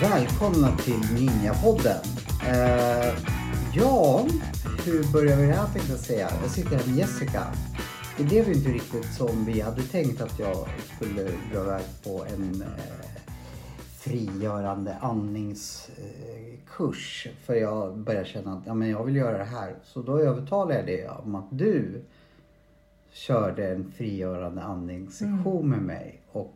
Välkomna till Ninjapodden. Eh, ja, hur börjar vi det här tänkte jag säga. Jag sitter här med Jessica. Det blev ju inte riktigt som vi hade tänkt att jag skulle dra iväg på en eh, frigörande andningskurs. för jag började känna att ja, men jag vill göra det här. Så då övertalade jag dig om att du körde en frigörande andningssektion med mig. Och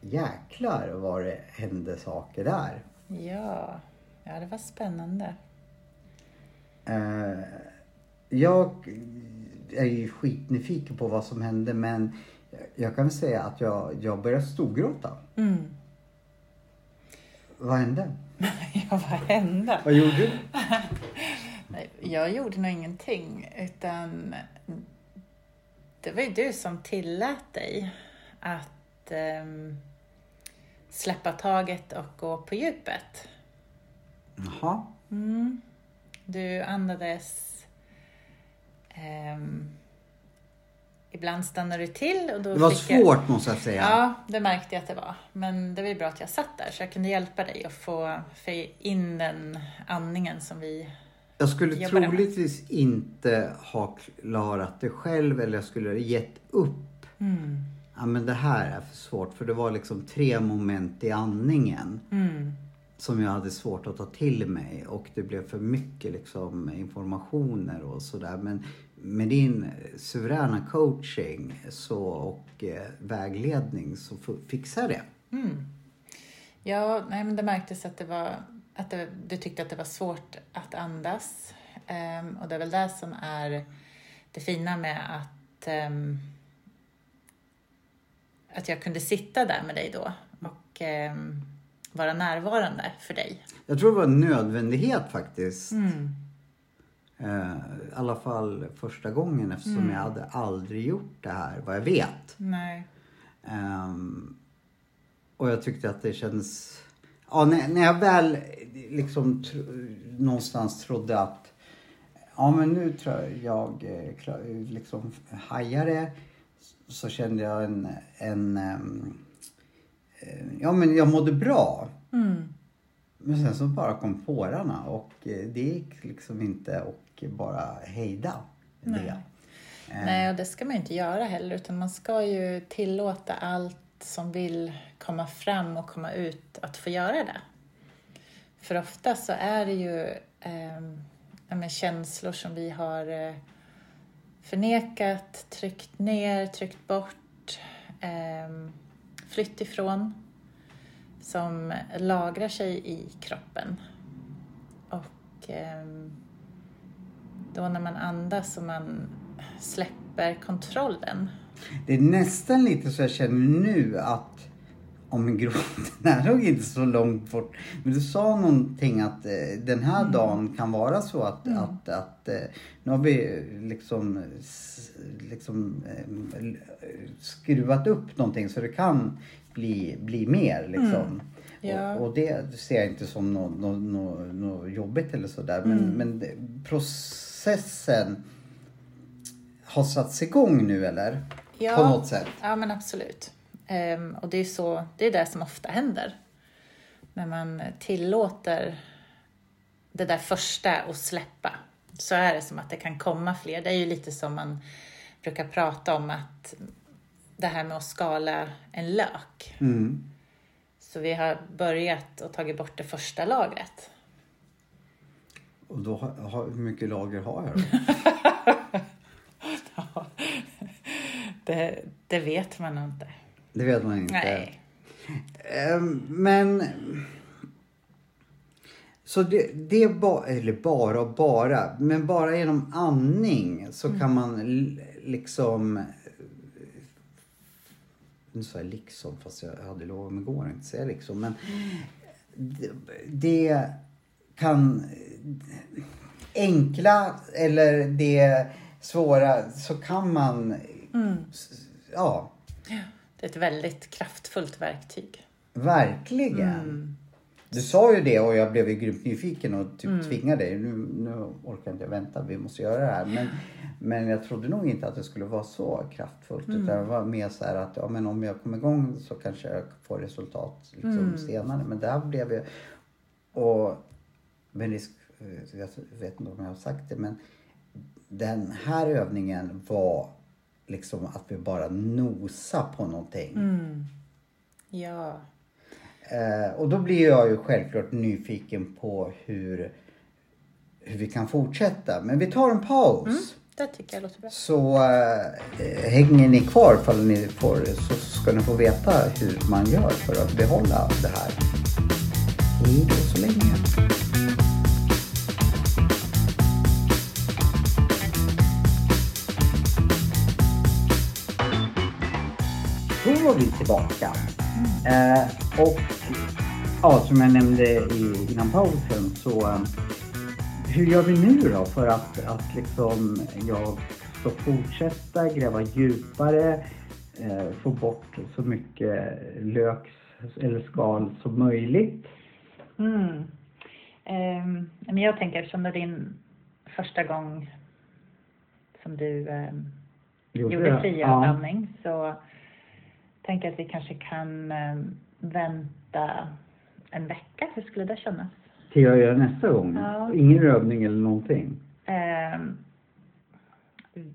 jäklar vad det hände saker där. Ja, ja det var spännande. Eh, jag är ju skitnyfiken på vad som hände men jag kan säga att jag, jag började storgråta. Mm. Vad hände? ja, vad hände? Vad gjorde du? Jag gjorde nog ingenting, utan det var ju du som tillät dig att ehm, släppa taget och gå på djupet. Jaha. Mm. Du andades... ehm, ibland stannade du till och då Det var fick jag... svårt måste jag säga. Ja, det märkte jag att det var. Men det var ju bra att jag satt där så jag kunde hjälpa dig att få, få in den andningen som vi... Jag skulle det med? troligtvis inte ha klarat det själv eller jag skulle ha gett upp. Mm. Ja men det här är för svårt för det var liksom tre moment i andningen. Mm som jag hade svårt att ta till mig och det blev för mycket liksom informationer och sådär. Men med din suveräna coaching så, och eh, vägledning så fixar jag det. Mm. Ja, nej, men det märktes att, det var, att det, du tyckte att det var svårt att andas. Um, och det är väl det som är det fina med att, um, att jag kunde sitta där med dig då och Um, vara närvarande för dig. Jag tror det var en nödvändighet faktiskt. Mm. Eh, I alla fall första gången eftersom jag hade aldrig gjort det här vad jag vet. Nej. Ehm, och jag tyckte att det kändes... Ja, när, när jag väl liksom tro, någonstans trodde att ja, men nu tror jag jag eh, liksom hajar det så kände jag en... en ehm, eh, ja, men jag mådde bra. Mm. Men sen så bara kom tårarna och eh, det gick liksom inte och bara hejda det. Nej. Nej, och det ska man ju inte göra heller, utan man ska ju tillåta allt som vill komma fram och komma ut att få göra det. För ofta så är det ju eh, känslor som vi har eh, förnekat, tryckt ner, tryckt bort, eh, flytt ifrån, som lagrar sig i kroppen. Och ehm, då när man andas och man släpper kontrollen. Det är nästan lite så jag känner nu att om en gråt, det här låg inte så långt bort. Men du sa någonting att eh, den här Mm. dagen kan vara så att, att, att eh, nu har vi liksom, s- liksom eh, skruvat upp någonting så det kan bli, bli mer liksom. Ja. Och, och det ser jag inte som något nå, nå, nå jobbigt eller sådär. Men, Mm. men processen har satts igång nu eller? Ja. På något sätt. Ja, men absolut. Ehm, och det är, så, det är det som ofta händer. När man tillåter det där första att släppa så är det som att det kan komma fler. Det är ju lite som man brukar prata om att det här med att skala en lök. Mm. Så vi har börjat och tagit bort det första lagret. Och då har, hur mycket lager har jag då? Det, det vet man inte. Det vet man inte. Nej. Ehm, Men... Så det, det är bara, eller bara och bara, men bara genom andning så Mm. kan man liksom... Nu sa jag liksom, fast jag hade lovat mig igår att inte säga liksom. Men det, det kan... Enkla eller det svåra så kan man... Mm. Ja. Det är ett väldigt kraftfullt verktyg. Verkligen. Mm. Du sa ju det och jag blev ju grymt nyfiken och typ Mm. tvingade dig. Nu, nu orkar inte jag vänta, vi måste göra det här. Men, men jag trodde nog inte att det skulle vara så kraftfullt. Mm. Utan det var mer så här att ja, men om jag kommer igång så kanske jag får resultat liksom, Mm. senare. Men där blev jag... Och med risk, jag vet inte om jag har sagt det men den här övningen var liksom att vi bara nosa på någonting. Mm. Ja. Eh, och då blir jag ju självklart nyfiken på hur, hur vi kan fortsätta. Men vi tar en paus. Det tycker jag låter bra. Så eh, hänger ni kvar för ni får, så ska ni få veta hur man gör för att behålla det här. Hej då så länge. Då var vi tillbaka. Eh, och ja, som jag nämnde i, innan pausen så eh, hur gör vi nu då för att, att liksom jag ska fortsätta gräva djupare, eh, få bort så mycket lök eller skal som möjligt? Mm. Ehm, men jag tänker eftersom det är din första gång som du ehm, Gjorde gjorde friandning så tänker att vi kanske kan ehm, vänta en vecka. Hur skulle det kännas? Till jag gör nästa gång? Ja. Ingen övning eller någonting? Ehm,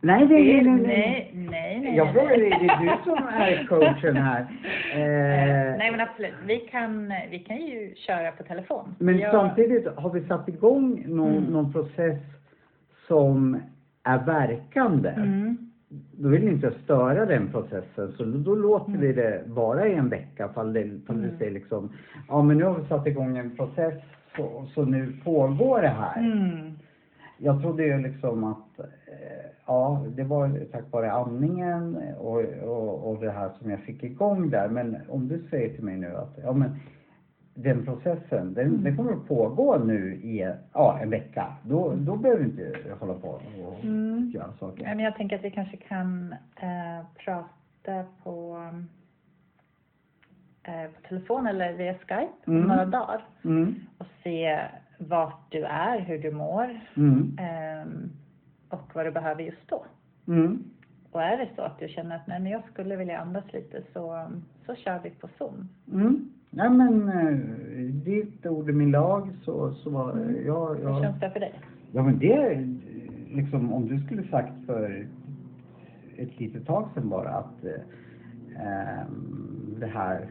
Nej, nej, nej, nej. nej, nej, nej. Jag frågar dig, det är du som är coachen här. Eh, nej men absolut, vi kan, vi kan ju köra på telefon. Men Jag- samtidigt har vi satt igång någon, Mm. någon process som är verkande. Mm. Då vill inte jag störa den processen så då, låter vi det vara i en vecka fall, det, fall du Mm. säger liksom ja men nu har vi satt igång en process så, så nu pågår det här. Mm. Jag trodde ju liksom att eh, ja det var tack vare andningen och, och, och det här som jag fick igång där men om du säger till mig nu att ja men den processen, den, Mm. den kommer att pågå nu i ja, en vecka. Då, då behöver du inte hålla på och Mm. göra saker. Men jag tänker att vi kanske kan eh, prata på, eh, på telefon eller via Skype Mm. några dagar Mm. och se vart du är, hur du mår ehm, och vad du behöver just då. Mm. Och är det så att du känner att nej, men jag skulle vilja andas lite så, så kör vi på Zoom. Nej men eh, ditt ord är min lag så, så var Mm. jag, Hur jag, känns det för dig? Ja men det, är, liksom om du skulle sagt för ett litet tag sedan bara att eh, ehm, det här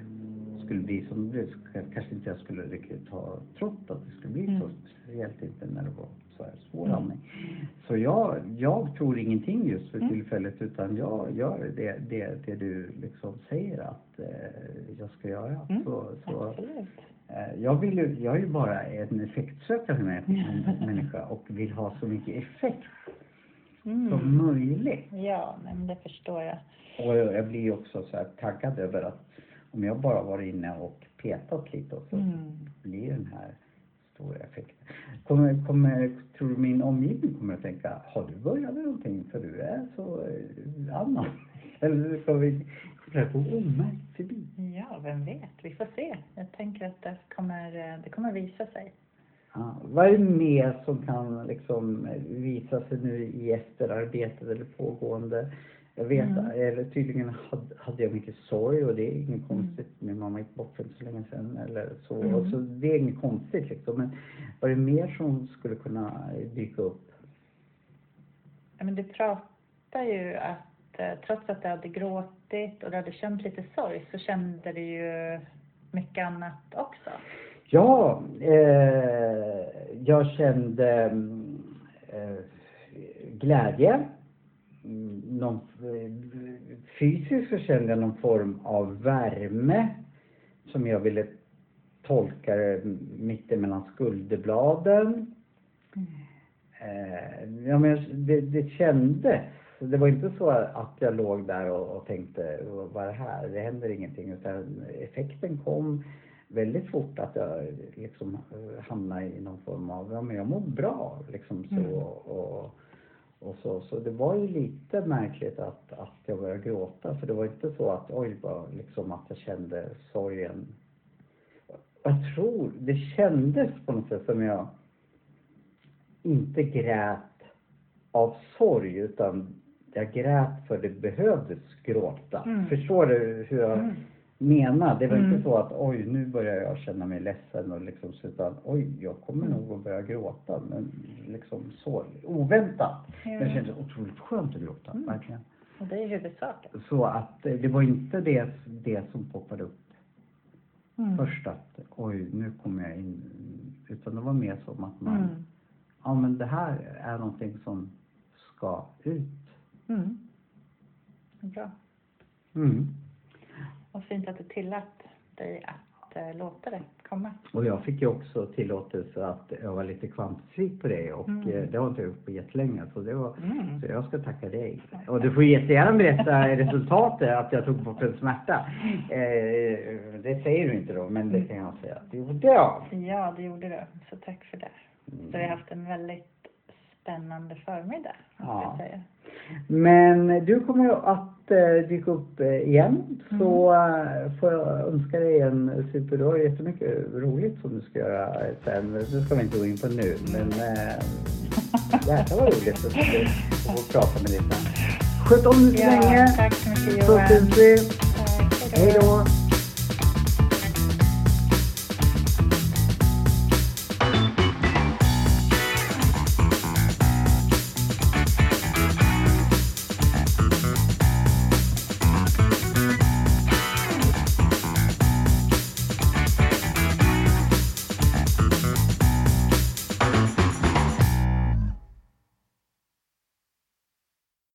skulle bli som det blev så kanske inte jag skulle riktigt ha trott att det skulle bli så. Mm. Speciellt inte när det var så här svår Mm. andning. Så jag, jag tror ingenting just för Mm. tillfället utan jag gör det, det, det du liksom säger att eh, jag ska göra. Mm. Så, så. Eh, Jag, vill ju, jag är ju bara en effektsökande mä- Mm. människa och vill ha så mycket effekt som Mm. möjligt. Ja, men det förstår jag. Och jag blir också så här taggad över att om jag bara varit inne och petat lite och så Mm. blir den här. Kommer, kommer, tror du min omgivning kommer att tänka, har du börjat med någonting för du är så eh, annan? Eller ska vi gå omärkt förbi? Ja, vem vet? Vi får se. Jag tänker att det kommer, eh, det kommer visa sig. Ja, vad är det mer som kan liksom visa sig nu i efterarbetet eller pågående? Jag vet, Mm. eller tydligen hade, hade jag mycket sorg och det är inget konstigt. Min mamma gick bort för inte så länge sedan eller så. Mm. Och så det är inget konstigt liksom. Men vad är det mer som skulle kunna dyka upp? Ja, men du pratar ju att eh, trots att du hade gråtit och du hade känt lite sorg så kände du ju mycket annat också. Ja, eh, jag kände mm, eh, glädje. Mm, Någon, eh, fysiskt så kände jag någon form av värme som jag ville tolka det mittemellan skulderbladen. Eh, ja, men det, det kändes. Det var inte så att jag låg där och, och tänkte, vad är det här? Det händer ingenting. Utan effekten kom väldigt fort att jag liksom eh, hamnade i någon form av, ja men jag mår bra liksom så. Mm. Och, och så. Så det var ju lite märkligt att, att jag började gråta. För det var inte så att, oj, bara liksom att jag kände sorgen. Jag tror, det kändes på något sätt som jag inte grät av sorg utan jag grät för det behövdes gråta. Mm. Förstår du hur jag Mm. Menar? Det var Mm. inte så att oj, nu börjar jag känna mig ledsen och liksom utan oj, jag kommer Mm. nog att börja gråta. Men liksom så oväntat. Ja. Men det kändes otroligt skönt att gråta, Mm. verkligen. Och det är huvudsaken. Så att eh, det var inte det, det som poppade upp Mm. först att oj, nu kommer jag in. Utan det var mer som att man, Mm. ja men det här är någonting som ska ut. Mm. Bra. Mm. Och fint att du tillät dig att eh, låta det komma. Och jag fick ju också tillåtelse att öva lite kvantfysik på det och Mm. eh, det har inte jag gjort på jättelänge. Så, det var, Mm. så jag ska tacka dig. Och du får jättegärna berätta resultatet, att jag tog bort en smärta. Eh, det säger du inte då, men det kan jag säga att det gjorde jag. Ja, det gjorde du. Så tack för det. Mm. Så vi har haft en väldigt spännande förmiddag, Ja. Men du kommer ju att eh, dyka upp eh, igen. Så Mm. får jag önska dig en super... Du har jättemycket roligt som du ska göra eh, sen. Det ska vi inte gå in på nu. Men eh, jäklar vad roligt att få prata med dig sen. Sköt om dig så Ja, länge. tack så mycket Så Johan. syns vi. Hej då.